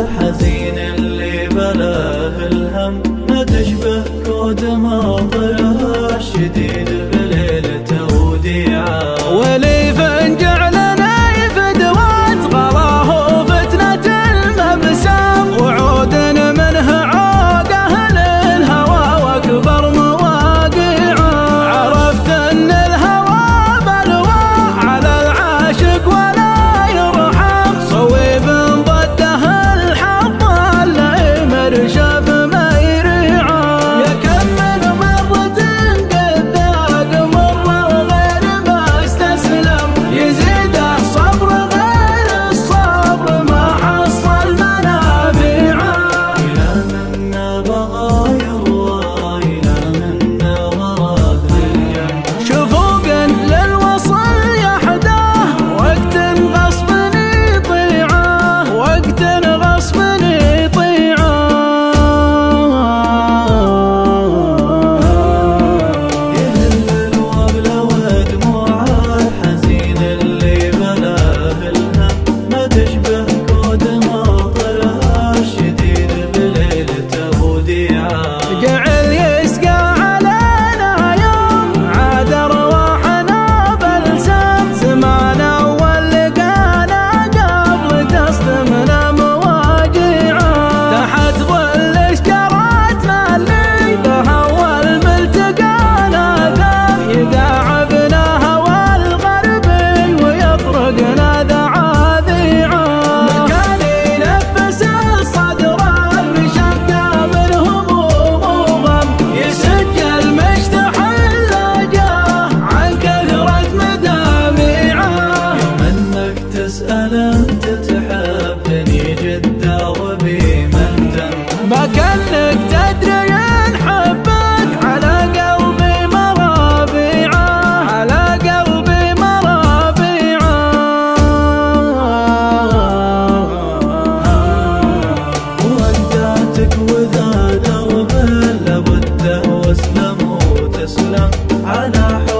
الحزين اللي بلاه الهم ما تشبه كود ماطره الشديد دوب لابد واسلم وتسلم على حب